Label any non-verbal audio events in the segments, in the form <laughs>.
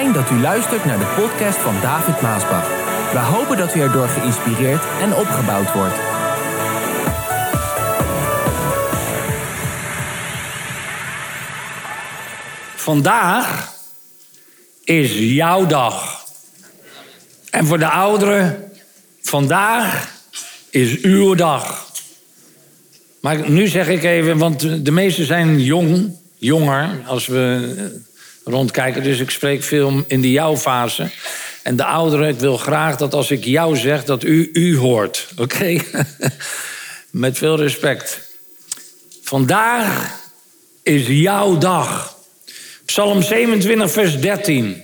Dat u luistert naar de podcast van David Maasbach. We hopen dat u erdoor geïnspireerd en opgebouwd wordt. Vandaag is jouw dag. En voor de ouderen, vandaag is uw dag. Maar nu zeg ik even, want de meesten zijn jong, jonger als we rondkijken. Dus ik spreek veel in de jou-fase. En de ouderen, ik wil graag dat als ik jou zeg, dat u u hoort. <laughs> Oké? Met veel respect. Vandaag is jouw dag. Psalm 27, vers 13.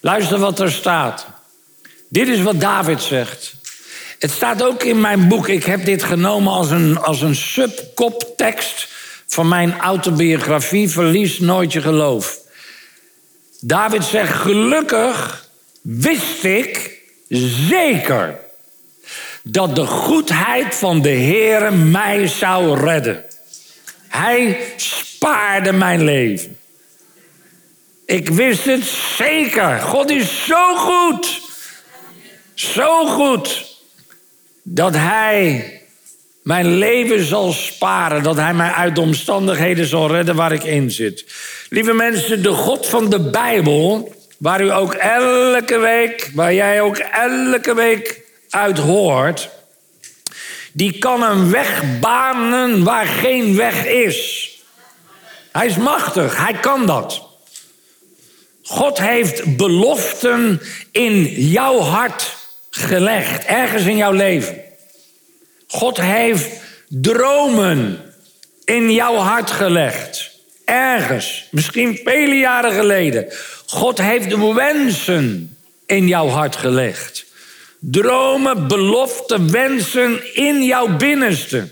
Luister wat er staat. Dit is wat David zegt. Het staat ook in mijn boek. Ik heb dit genomen als een, als een subkoptekst van mijn autobiografie. Verlies nooit je geloof. David zegt: Gelukkig wist ik zeker dat de goedheid van de Heere mij zou redden. Hij spaarde mijn leven. Ik wist het zeker. God is zo goed. Zo goed. Dat Hij mijn leven zal sparen. Dat Hij mij uit de omstandigheden zal redden waar ik in zit. Lieve mensen, de God van de Bijbel. Waar u ook elke week, waar jij ook elke week uit hoort. Die kan een weg banen waar geen weg is. Hij is machtig, hij kan dat. God heeft beloften in jouw hart gelegd, ergens in jouw leven. God heeft dromen in jouw hart gelegd. Ergens, misschien vele jaren geleden. God heeft wensen in jouw hart gelegd. Dromen, beloften, wensen in jouw binnenste.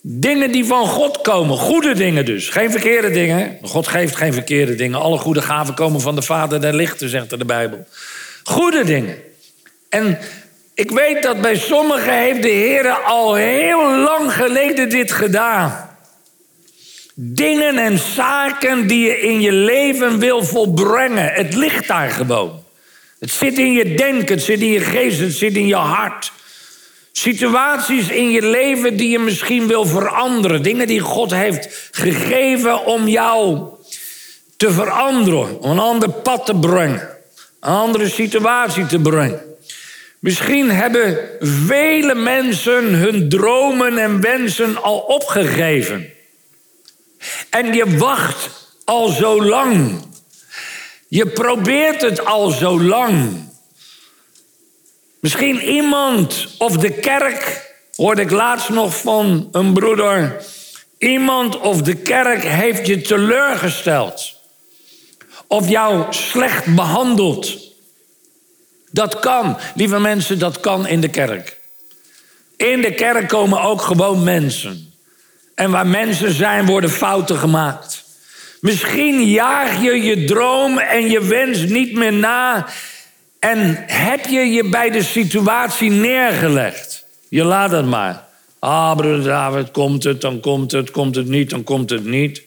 Dingen die van God komen, goede dingen dus, geen verkeerde dingen. God geeft geen verkeerde dingen. Alle goede gaven komen van de Vader der lichten, zegt de Bijbel. Goede dingen. En ik weet dat bij sommigen heeft de Heer al heel lang geleden dit gedaan. Dingen en zaken die je in je leven wil volbrengen. Het ligt daar gewoon. Het zit in je denken, het zit in je geest, het zit in je hart. Situaties in je leven die je misschien wil veranderen. Dingen die God heeft gegeven om jou te veranderen. Om een ander pad te brengen. Een andere situatie te brengen. Misschien hebben vele mensen hun dromen en wensen al opgegeven. En je wacht al zo lang. Je probeert het al zo lang. Misschien iemand of de kerk, hoorde ik laatst nog van een broeder. Iemand of de kerk heeft je teleurgesteld. Of jou slecht behandeld. Dat kan, lieve mensen, dat kan in de kerk. In de kerk komen ook gewoon mensen. En waar mensen zijn, worden fouten gemaakt. Misschien jaag je je droom en je wens niet meer na. En heb je je bij de situatie neergelegd? Je laat het maar. Ah, broeder David, komt het, dan komt het, komt het niet, dan komt het niet.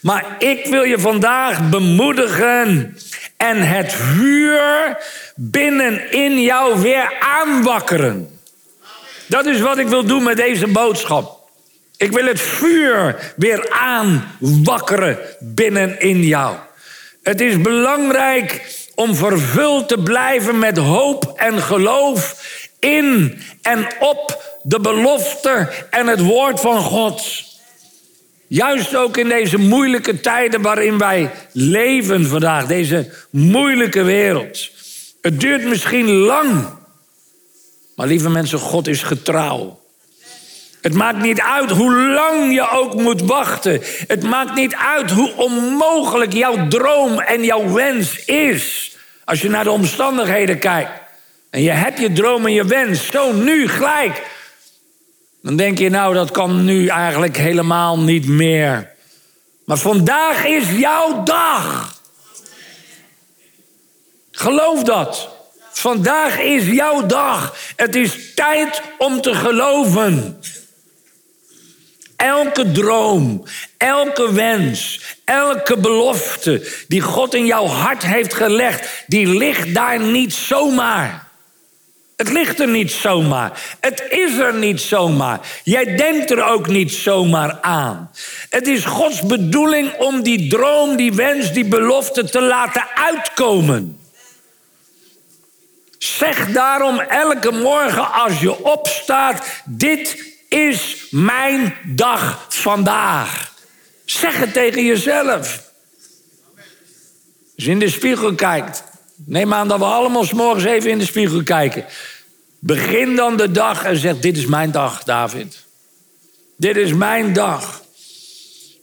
Maar ik wil je vandaag bemoedigen en het vuur binnenin jou weer aanwakkeren. Dat is wat ik wil doen met deze boodschap. Ik wil het vuur weer aanwakkeren binnenin jou. Het is belangrijk om vervuld te blijven met hoop en geloof in en op de belofte en het woord van God. Juist ook in deze moeilijke tijden waarin wij leven vandaag, deze moeilijke wereld. Het duurt misschien lang, maar lieve mensen, God is getrouw. Het maakt niet uit hoe lang je ook moet wachten. Het maakt niet uit hoe onmogelijk jouw droom en jouw wens is. Als je naar de omstandigheden kijkt. En je hebt je droom en je wens zo nu gelijk. Dan denk je nou dat kan nu eigenlijk helemaal niet meer. Maar vandaag is jouw dag. Geloof dat. Vandaag is jouw dag. Het is tijd om te geloven. elke droom, elke wens, elke belofte die God in jouw hart heeft gelegd, die ligt daar niet zomaar. Het ligt er niet zomaar. Het is er niet zomaar. Jij denkt er ook niet zomaar aan. Het is Gods bedoeling om die droom, die wens, die belofte te laten uitkomen. Zeg daarom elke morgen als je opstaat: Dit is mijn dag vandaag. Zeg het tegen jezelf. Als je in de spiegel kijkt. Neem aan dat we allemaal s morgens even in de spiegel kijken. Begin dan de dag en zeg: Dit is mijn dag, David. Dit is mijn dag.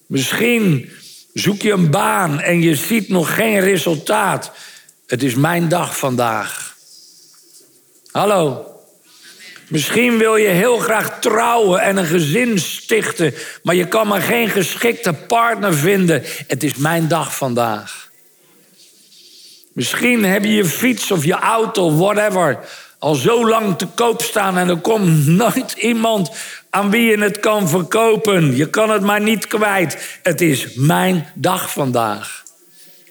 Misschien zoek je een baan en je ziet nog geen resultaat. Het is mijn dag vandaag. Hallo. Misschien wil je heel graag trouwen en een gezin stichten, maar je kan maar geen geschikte partner vinden. Het is mijn dag vandaag. Misschien heb je je fiets of je auto, whatever, al zo lang te koop staan en er komt nooit iemand aan wie je het kan verkopen. Je kan het maar niet kwijt. Het is mijn dag vandaag.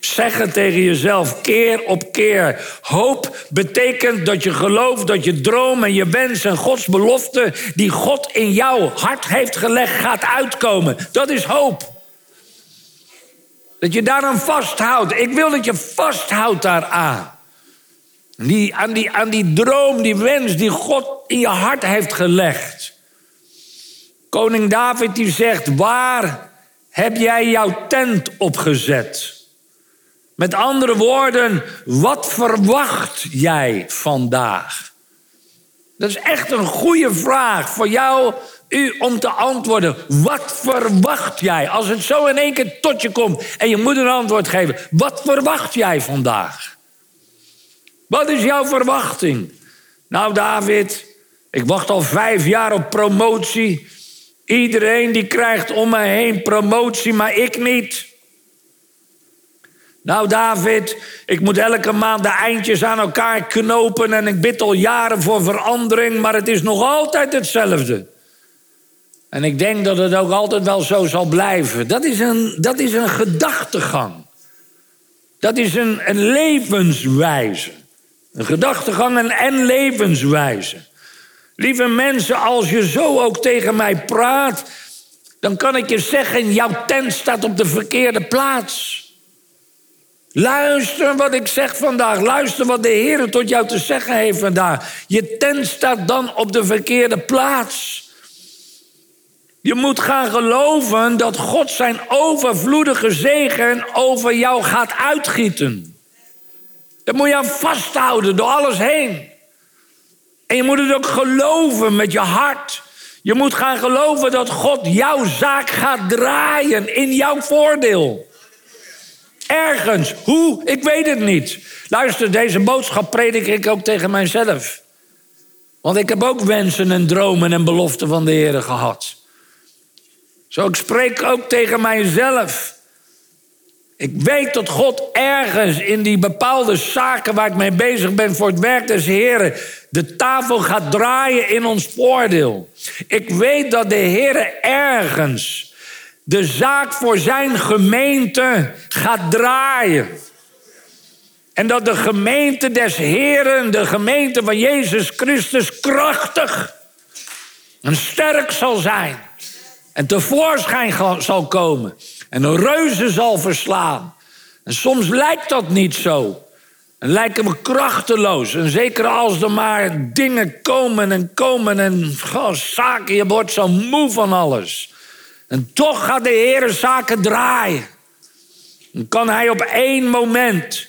Zeg het tegen jezelf keer op keer. Hoop betekent dat je gelooft dat je droom en je wens en Gods belofte die God in jouw hart heeft gelegd gaat uitkomen. Dat is hoop. Dat je daaraan vasthoudt. Ik wil dat je vasthoudt daaraan. Die, aan, die, aan die droom, die wens die God in je hart heeft gelegd. Koning David die zegt, waar heb jij jouw tent opgezet? Met andere woorden, wat verwacht jij vandaag? Dat is echt een goede vraag voor jou, u, om te antwoorden. Wat verwacht jij? Als het zo in één keer tot je komt en je moet een antwoord geven. Wat verwacht jij vandaag? Wat is jouw verwachting? Nou, David, ik wacht al vijf jaar op promotie. Iedereen die krijgt om me heen promotie, maar ik niet. Nou, David, ik moet elke maand de eindjes aan elkaar knopen en ik bid al jaren voor verandering, maar het is nog altijd hetzelfde. En ik denk dat het ook altijd wel zo zal blijven. Dat is een, dat is een gedachtegang. Dat is een, een levenswijze. Een gedachtegang en, en levenswijze. Lieve mensen, als je zo ook tegen mij praat, dan kan ik je zeggen: jouw tent staat op de verkeerde plaats. Luister wat ik zeg vandaag. Luister wat de Heer tot jou te zeggen heeft vandaag. Je tent staat dan op de verkeerde plaats. Je moet gaan geloven dat God zijn overvloedige zegen over jou gaat uitgieten. Dat moet je aan vasthouden door alles heen. En je moet het ook geloven met je hart. Je moet gaan geloven dat God jouw zaak gaat draaien in jouw voordeel. Ergens. Hoe? Ik weet het niet. Luister, deze boodschap predik ik ook tegen mijzelf. Want ik heb ook wensen en dromen en beloften van de Heer gehad. Zo ik spreek ook tegen mijzelf. Ik weet dat God ergens in die bepaalde zaken waar ik mee bezig ben voor het werk des Heren de tafel gaat draaien in ons voordeel. Ik weet dat de Heer ergens de zaak voor zijn gemeente gaat draaien. En dat de gemeente des Heren, de gemeente van Jezus Christus, krachtig en sterk zal zijn. En tevoorschijn zal komen. En een reuze zal verslaan. En soms lijkt dat niet zo. En lijken we krachteloos. En zeker als er maar dingen komen en komen en goh, zaken, je wordt zo moe van alles. En toch gaat de Heer zaken draaien. Dan kan hij op één moment.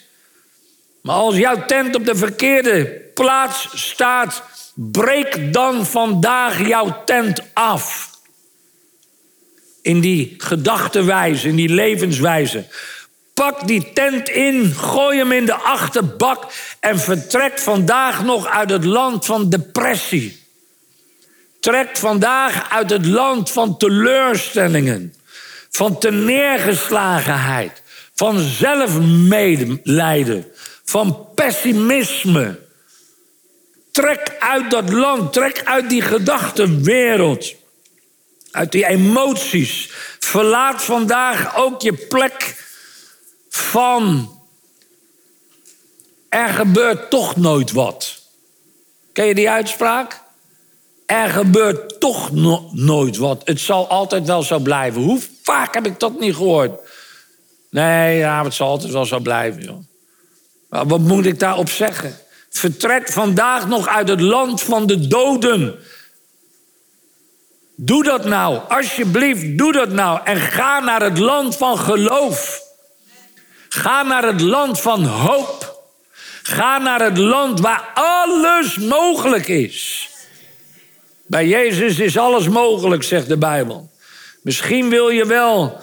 Maar als jouw tent op de verkeerde plaats staat, breek dan vandaag jouw tent af. In die gedachtenwijze, in die levenswijze. Pak die tent in, gooi hem in de achterbak en vertrek vandaag nog uit het land van depressie trekt vandaag uit het land van teleurstellingen, van neergeslagenheid, van zelfmedelijden, van pessimisme. Trek uit dat land, trek uit die gedachtenwereld. Uit die emoties. Verlaat vandaag ook je plek van. Er gebeurt toch nooit wat. Ken je die uitspraak? Er gebeurt toch nooit wat. Het zal altijd wel zo blijven. Hoe vaak heb ik dat niet gehoord? Nee, ja, het zal altijd wel zo blijven. Joh. Maar wat moet ik daarop zeggen? Vertrek vandaag nog uit het land van de doden. Doe dat nou, alsjeblieft, doe dat nou. En ga naar het land van geloof. Ga naar het land van hoop. Ga naar het land waar alles mogelijk is. Bij Jezus is alles mogelijk, zegt de Bijbel. Misschien wil je wel,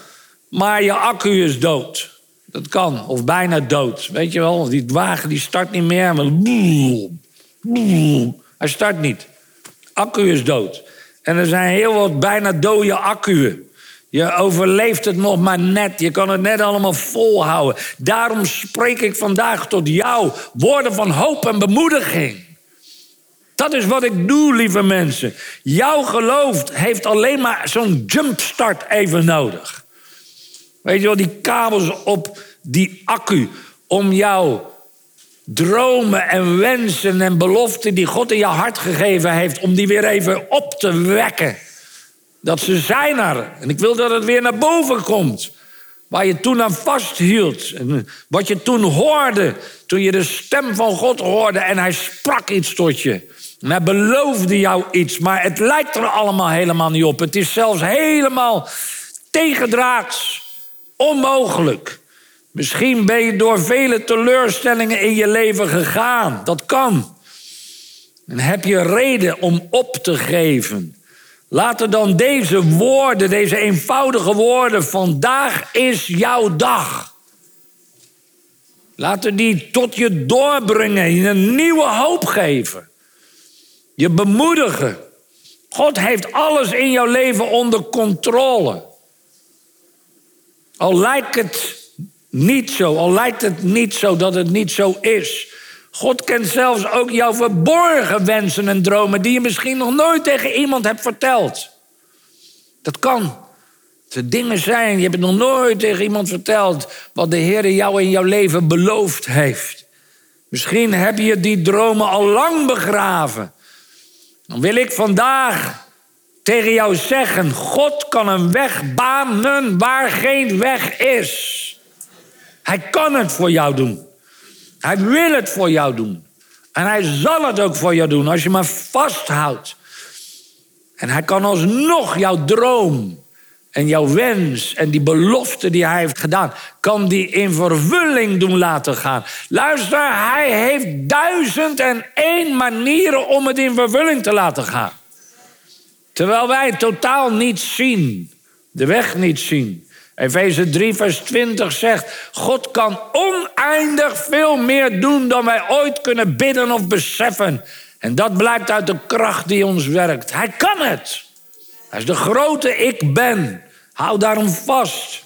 maar je accu is dood. Dat kan, of bijna dood. Weet je wel, die wagen die start niet meer. Maar... Hij start niet. Accu is dood. En er zijn heel wat bijna dode accuën. Je overleeft het nog maar net. Je kan het net allemaal volhouden. Daarom spreek ik vandaag tot jou woorden van hoop en bemoediging. Dat is wat ik doe, lieve mensen. Jouw geloof heeft alleen maar zo'n jumpstart even nodig. Weet je wel, die kabels op die accu om jouw dromen en wensen en beloften die God in je hart gegeven heeft, om die weer even op te wekken. Dat ze zijn er. En ik wil dat het weer naar boven komt. Waar je toen aan vasthield. En wat je toen hoorde. Toen je de stem van God hoorde en hij sprak iets tot je. Hij beloofde jou iets. Maar het lijkt er allemaal helemaal niet op. Het is zelfs helemaal tegendraads. Onmogelijk. Misschien ben je door vele teleurstellingen in je leven gegaan. Dat kan. En heb je reden om op te geven. Laten dan deze woorden, deze eenvoudige woorden, vandaag is jouw dag. Laten die tot je doorbrengen, je een nieuwe hoop geven. Je bemoedigen. God heeft alles in jouw leven onder controle. Al lijkt het niet zo, al lijkt het niet zo dat het niet zo is. God kent zelfs ook jouw verborgen wensen en dromen die je misschien nog nooit tegen iemand hebt verteld. Dat kan. Er dingen zijn, je hebt nog nooit tegen iemand verteld wat de Heer jou in jouw leven beloofd heeft. Misschien heb je die dromen al lang begraven. Dan wil ik vandaag tegen jou zeggen: God kan een weg banen waar geen weg is. Hij kan het voor jou doen. Hij wil het voor jou doen. En hij zal het ook voor jou doen als je maar vasthoudt. En hij kan alsnog jouw droom en jouw wens en die belofte die hij heeft gedaan, kan die in vervulling doen laten gaan. Luister, hij heeft duizend en één manieren om het in vervulling te laten gaan. Terwijl wij totaal niet zien, de weg niet zien. Efeze 3, vers 20 zegt: God kan oneindig veel meer doen dan wij ooit kunnen bidden of beseffen. En dat blijkt uit de kracht die ons werkt. Hij kan het. Hij is de grote ik ben. Hou daarom vast.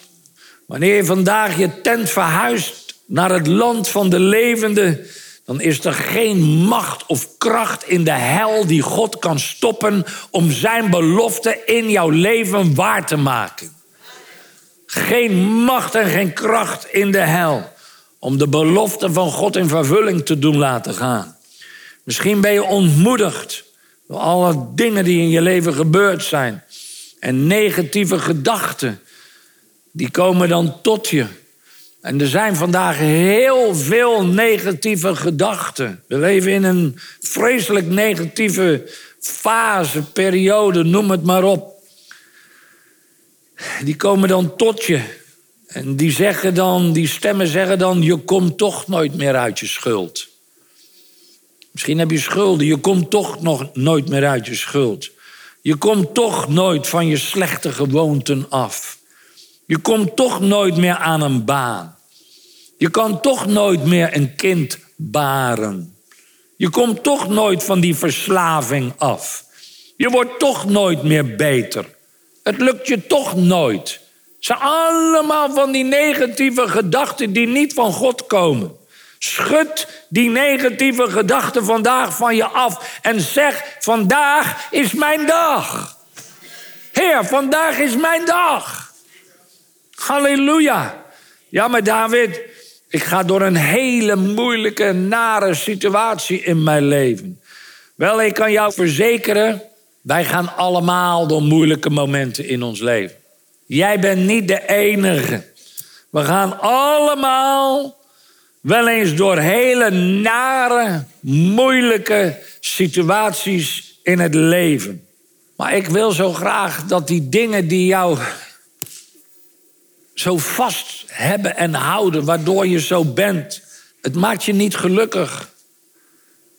Wanneer je vandaag je tent verhuist naar het land van de levenden, dan is er geen macht of kracht in de hel die God kan stoppen om zijn belofte in jouw leven waar te maken. Geen macht en geen kracht in de hel om de belofte van God in vervulling te doen laten gaan. Misschien ben je ontmoedigd door alle dingen die in je leven gebeurd zijn. En negatieve gedachten, die komen dan tot je. En er zijn vandaag heel veel negatieve gedachten. We leven in een vreselijk negatieve fase, periode, noem het maar op die komen dan tot je. En die zeggen dan, die stemmen zeggen dan, je komt toch nooit meer uit je schuld. Misschien heb je schulden, je komt toch nog nooit meer uit je schuld. Je komt toch nooit van je slechte gewoonten af. Je komt toch nooit meer aan een baan. Je kan toch nooit meer een kind baren. Je komt toch nooit van die verslaving af. Je wordt toch nooit meer beter. Het lukt je toch nooit. Het zijn allemaal van die negatieve gedachten die niet van God komen. Schud die negatieve gedachten vandaag van je af en zeg: Vandaag is mijn dag. Heer, vandaag is mijn dag. Halleluja. Ja, maar David, ik ga door een hele moeilijke, nare situatie in mijn leven. Wel, ik kan jou verzekeren, wij gaan allemaal door moeilijke momenten in ons leven. Jij bent niet de enige. We gaan allemaal wel eens door hele nare, moeilijke situaties in het leven. Maar ik wil zo graag dat die dingen die jou zo vast hebben en houden, waardoor je zo bent, het maakt je niet gelukkig.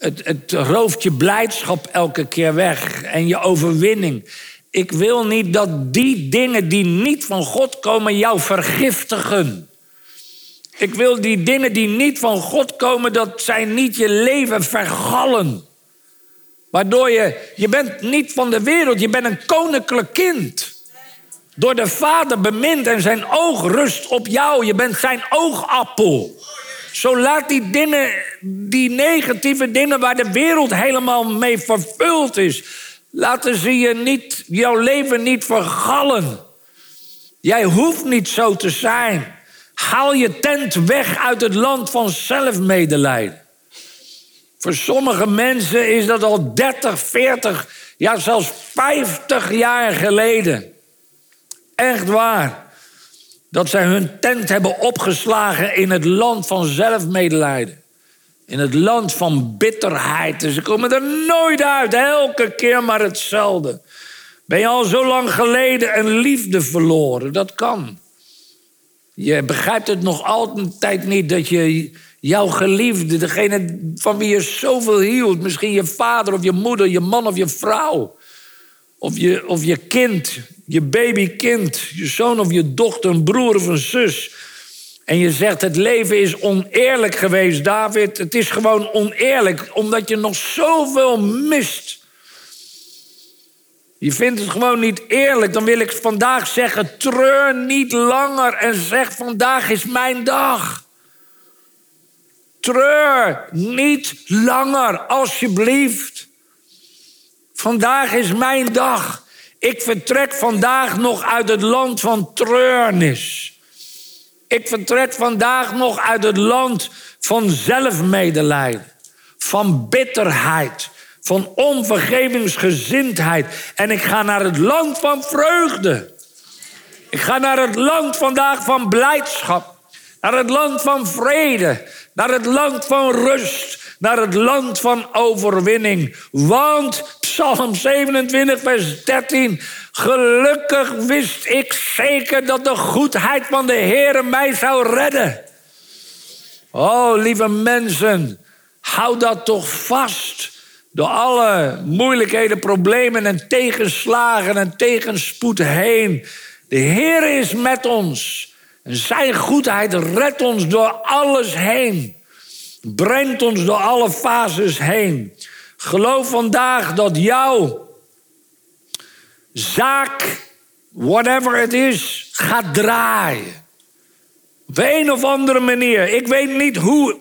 Het, het rooft je blijdschap elke keer weg en je overwinning. Ik wil niet dat die dingen die niet van God komen jou vergiftigen. Ik wil die dingen die niet van God komen, dat zij niet je leven vergallen. Waardoor je, je bent niet van de wereld, je bent een koninklijk kind. Door de Vader bemind en zijn oog rust op jou. Je bent zijn oogappel. Zo laat die dingen, die negatieve dingen waar de wereld helemaal mee vervuld is, laten ze je niet, jouw leven niet vergallen. Jij hoeft niet zo te zijn. Haal je tent weg uit het land van zelfmedelijden. Voor sommige mensen is dat al 30, 40, ja zelfs 50 jaar geleden. Echt waar. Dat zij hun tent hebben opgeslagen in het land van zelfmedelijden. In het land van bitterheid. En ze komen er nooit uit. Elke keer maar hetzelfde. Ben je al zo lang geleden een liefde verloren? Dat kan. Je begrijpt het nog altijd niet dat je jouw geliefde, degene van wie je zoveel hield, misschien je vader of je moeder, je man of je vrouw, of je, of je kind, je babykind, je zoon of je dochter, een broer of een zus. En je zegt, het leven is oneerlijk geweest, David. Het is gewoon oneerlijk, omdat je nog zoveel mist. Je vindt het gewoon niet eerlijk. Dan wil ik vandaag zeggen, treur niet langer en zeg, vandaag is mijn dag. Treur niet langer, alsjeblieft. Vandaag is mijn dag. Ik vertrek vandaag nog uit het land van treurnis. Ik vertrek vandaag nog uit het land van zelfmedelijden, van bitterheid, van onvergevingsgezindheid. En ik ga naar het land van vreugde. Ik ga naar het land vandaag van blijdschap, naar het land van vrede, naar het land van rust, naar het land van overwinning. Want, Psalm 27, vers 13, gelukkig wist ik zeker dat de goedheid van de Heer mij zou redden. Oh, lieve mensen, hou dat toch vast. Door alle moeilijkheden, problemen en tegenslagen en tegenspoed heen. De Heer is met ons. En zijn goedheid redt ons door alles heen. Brengt ons door alle fases heen. Geloof vandaag dat jouw zaak, whatever het is, gaat draaien. Op een of andere manier. Ik weet niet hoe.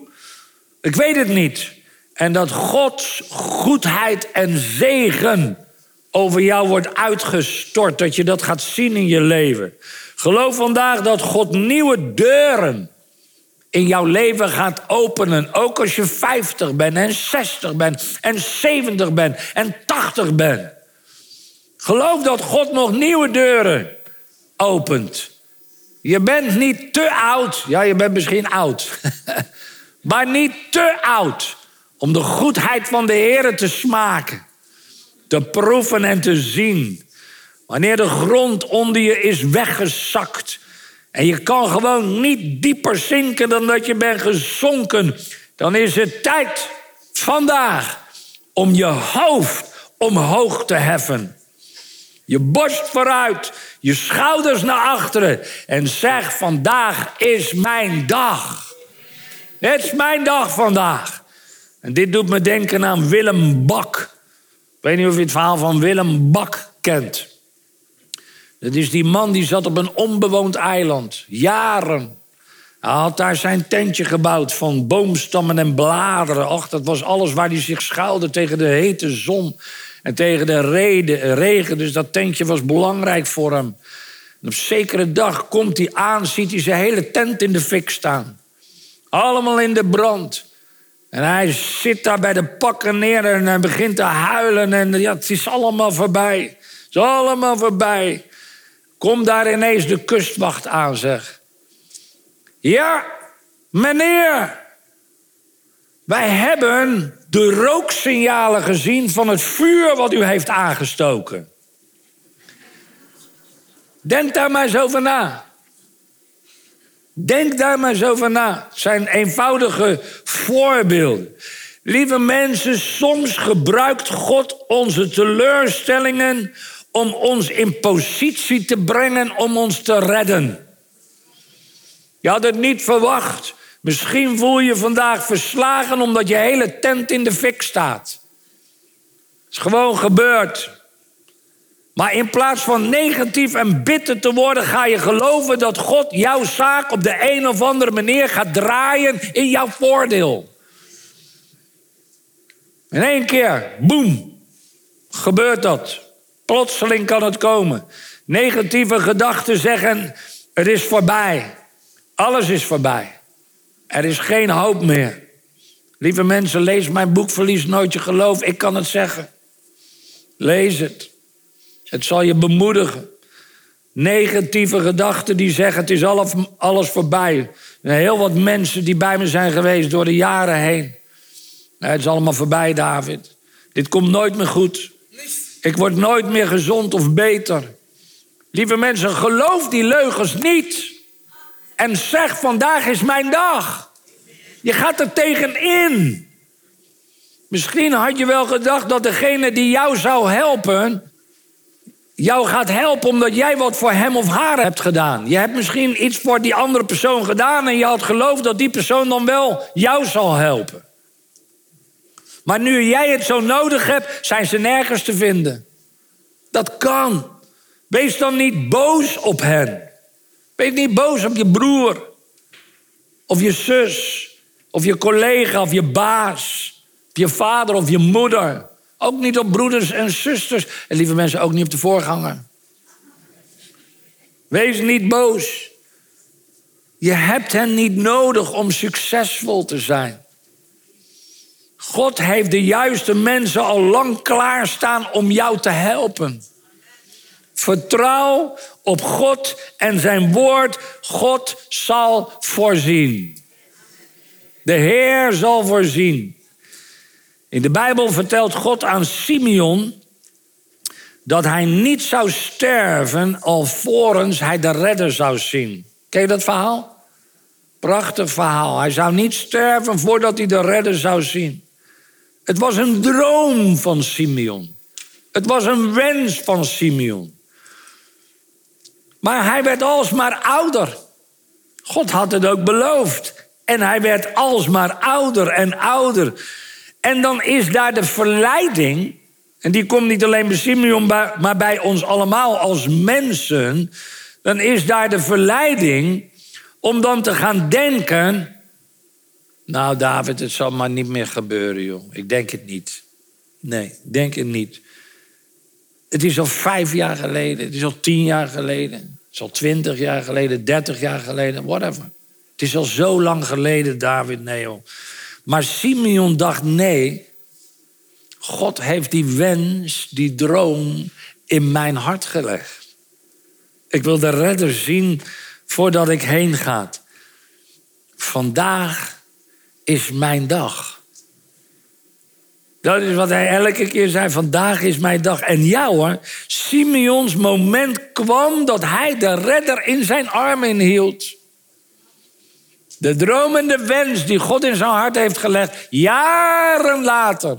Ik weet het niet. En dat Gods goedheid en zegen over jou wordt uitgestort. Dat je dat gaat zien in je leven. Geloof vandaag dat God nieuwe deuren in jouw leven gaat openen. Ook als je 50 bent en 60 bent en 70 bent en 80 bent. Geloof dat God nog nieuwe deuren opent. Je bent niet te oud. Ja, je bent misschien oud. <laughs> maar niet te oud om de goedheid van de Heer te smaken. Te proeven en te zien. Wanneer de grond onder je is weggezakt. En je kan gewoon niet dieper zinken dan dat je bent gezonken. Dan is het tijd vandaag om je hoofd omhoog te heffen. Je borst vooruit, je schouders naar achteren. En zeg: Vandaag is mijn dag. Het is mijn dag vandaag. En dit doet me denken aan Willem Bak. Ik weet niet of je het verhaal van Willem Bak kent. Dat is die man die zat op een onbewoond eiland, jaren. Hij had daar zijn tentje gebouwd van boomstammen en bladeren. Ach, dat was alles waar hij zich schuilde tegen de hete zon. en tegen de regen. Dus dat tentje was belangrijk voor hem. Op zekere dag komt hij aan, ziet hij zijn hele tent in de fik staan. Allemaal in de brand. En hij zit daar bij de pakken neer en hij begint te huilen. En ja, het is allemaal voorbij. Het is allemaal voorbij. Kom daar ineens de kustwacht aan, zeg. Ja, meneer. Wij hebben de rooksignalen gezien van het vuur wat u heeft aangestoken. Denk daar maar eens over na. Denk daar maar eens over na. Het zijn eenvoudige voorbeelden. Lieve mensen, soms gebruikt God onze teleurstellingen om ons in positie te brengen om ons te redden. Je had het niet verwacht. Misschien voel je vandaag verslagen omdat je hele tent in de fik staat. Het is gewoon gebeurd. Maar in plaats van negatief en bitter te worden, ga je geloven dat God jouw zaak op de een of andere manier gaat draaien in jouw voordeel. In één keer, boem, gebeurt dat. Plotseling kan het komen. Negatieve gedachten zeggen: het is voorbij. Alles is voorbij. Er is geen hoop meer. Lieve mensen, lees mijn boek Verlies nooit je geloof. Ik kan het zeggen. Lees het. Het zal je bemoedigen. Negatieve gedachten die zeggen het is alles, voorbij. heel wat mensen die bij me zijn geweest door de jaren heen. het is allemaal voorbij, David. Dit komt nooit meer goed. Ik word nooit meer gezond of beter. Lieve mensen, geloof die leugens niet. En zeg, vandaag is mijn dag. Je gaat er tegenin. Misschien had je wel gedacht dat degene die jou zou helpen jou gaat helpen omdat jij wat voor hem of haar hebt gedaan. Je hebt misschien iets voor die andere persoon gedaan en je had geloofd dat die persoon dan wel jou zal helpen. Maar nu jij het zo nodig hebt, zijn ze nergens te vinden. Dat kan. Wees dan niet boos op hen. Wees niet boos op je broer, of je zus, of je collega, of je baas, of je vader of je moeder. Ook niet op broeders en zusters. En lieve mensen, ook niet op de voorganger. Wees niet boos. Je hebt hen niet nodig om succesvol te zijn. God heeft de juiste mensen al lang klaarstaan om jou te helpen. Vertrouw op God en zijn woord. God zal voorzien. De Heer zal voorzien. In de Bijbel vertelt God aan Simeon dat hij niet zou sterven alvorens hij de redder zou zien. Ken je dat verhaal? Prachtig verhaal. Hij zou niet sterven voordat hij de redder zou zien. Het was een droom van Simeon. Het was een wens van Simeon. Maar hij werd alsmaar ouder. God had het ook beloofd. En hij werd alsmaar ouder en ouder. En dan is daar de verleiding, en die komt niet alleen bij Simeon, maar bij ons allemaal als mensen. Dan is daar de verleiding om dan te gaan denken. Nou, David, het zal maar niet meer gebeuren, joh. Ik denk het niet. Nee, ik denk het niet. Het is al vijf jaar geleden, het is al tien jaar geleden, het is al twintig jaar geleden, dertig jaar geleden, whatever. Het is al zo lang geleden, David, nee joh. Maar Simeon dacht: nee, God heeft die wens, die droom in mijn hart gelegd. Ik wil de redder zien voordat ik heen ga. Vandaag is mijn dag. Dat is wat hij elke keer zei: vandaag is mijn dag. En ja hoor, Simeons moment kwam dat hij de redder in zijn armen hield. De dromende wens die God in zijn hart heeft gelegd, jaren later,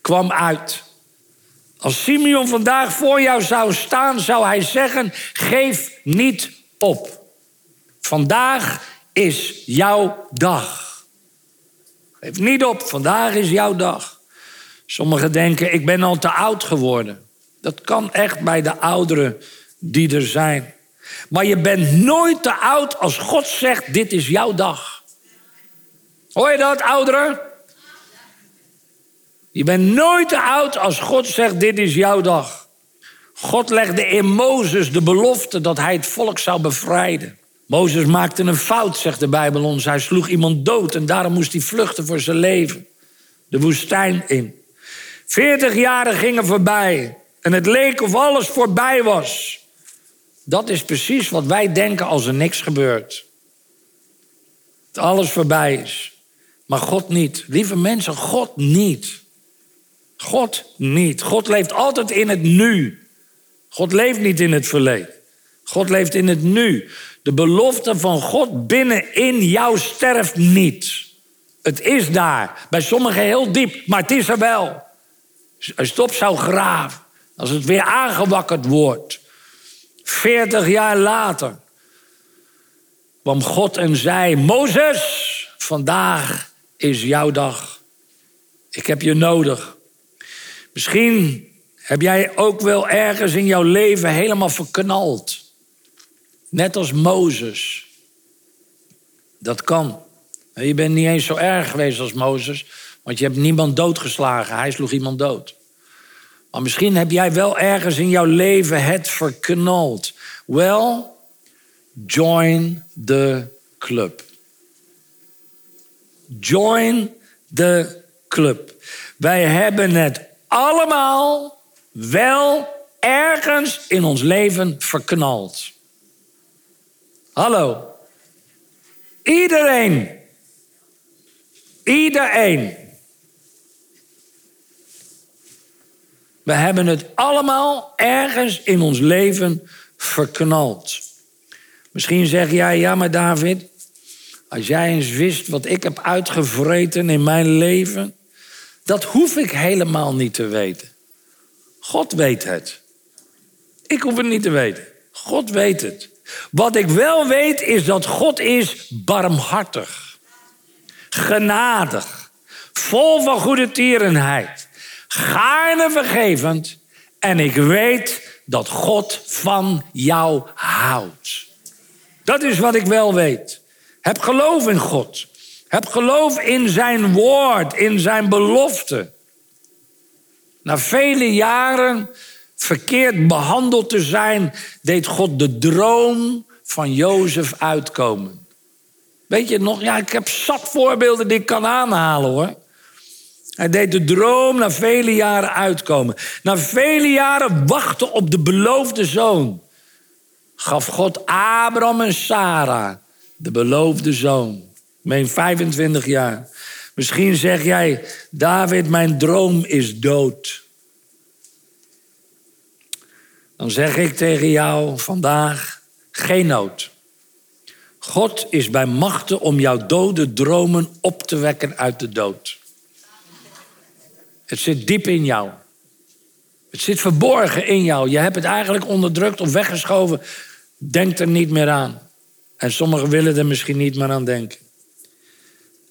kwam uit. Als Simeon vandaag voor jou zou staan, zou hij zeggen: geef niet op. Vandaag is jouw dag. Geef niet op, vandaag is jouw dag. Sommigen denken: ik ben al te oud geworden. Dat kan echt bij de ouderen die er zijn. Maar je bent nooit te oud als God zegt: Dit is jouw dag. Hoor je dat, ouderen? Je bent nooit te oud als God zegt: Dit is jouw dag. God legde in Mozes de belofte dat hij het volk zou bevrijden. Mozes maakte een fout, zegt de Bijbel ons. Hij sloeg iemand dood en daarom moest hij vluchten voor zijn leven. De woestijn in. Veertig jaren gingen voorbij en het leek of alles voorbij was. Dat is precies wat wij denken als er niks gebeurt. Dat alles voorbij is. Maar God niet. Lieve mensen, God niet. God niet. God leeft altijd in het nu. God leeft niet in het verleden. God leeft in het nu. De belofte van God binnenin jou sterft niet. Het is daar. Bij sommigen heel diep, maar het is er wel. Het zou graven, als het weer aangewakkerd wordt. Veertig jaar later kwam God en zei: Mozes, vandaag is jouw dag. Ik heb je nodig. Misschien heb jij ook wel ergens in jouw leven helemaal verknald. Net als Mozes. Dat kan. Je bent niet eens zo erg geweest als Mozes, want je hebt niemand doodgeslagen. Hij sloeg iemand dood. Maar misschien heb jij wel ergens in jouw leven het verknald. Wel, join the club. Join the club. Wij hebben het allemaal wel ergens in ons leven verknald. Hallo. Iedereen. Iedereen. We hebben het allemaal ergens in ons leven verknald. Misschien zeg jij, ja maar David, als jij eens wist wat ik heb uitgevreten in mijn leven, dat hoef ik helemaal niet te weten. God weet het. Ik hoef het niet te weten. God weet het. Wat ik wel weet is dat God is barmhartig, genadig, vol van goede tierenheid, gaarne vergevend. En ik weet dat God van jou houdt. Dat is wat ik wel weet. Heb geloof in God. Heb geloof in zijn woord, in zijn belofte. Na vele jaren verkeerd behandeld te zijn, deed God de droom van Jozef uitkomen. Weet je nog? Ja, ik heb zat voorbeelden die ik kan aanhalen hoor. Hij deed de droom na vele jaren uitkomen. Na vele jaren wachten op de beloofde zoon. Gaf God Abraham en Sarah de beloofde zoon. Meen 25 jaar. Misschien zeg jij, David, mijn droom is dood. Dan zeg ik tegen jou vandaag, geen nood. God is bij machten om jouw dode dromen op te wekken uit de dood. Het zit diep in jou. Het zit verborgen in jou. Je hebt het eigenlijk onderdrukt of weggeschoven. Denk er niet meer aan. En sommigen willen er misschien niet meer aan denken.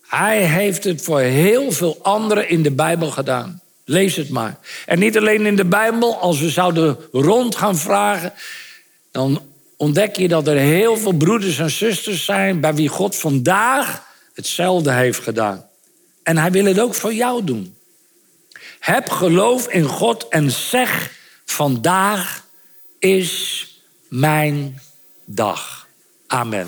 Hij heeft het voor heel veel anderen in de Bijbel gedaan. Lees het maar. En niet alleen in de Bijbel, als we zouden rond gaan vragen, dan ontdek je dat er heel veel broeders en zusters zijn bij wie God vandaag hetzelfde heeft gedaan. En hij wil het ook voor jou doen. Heb geloof in God en zeg: vandaag is mijn dag. Amen.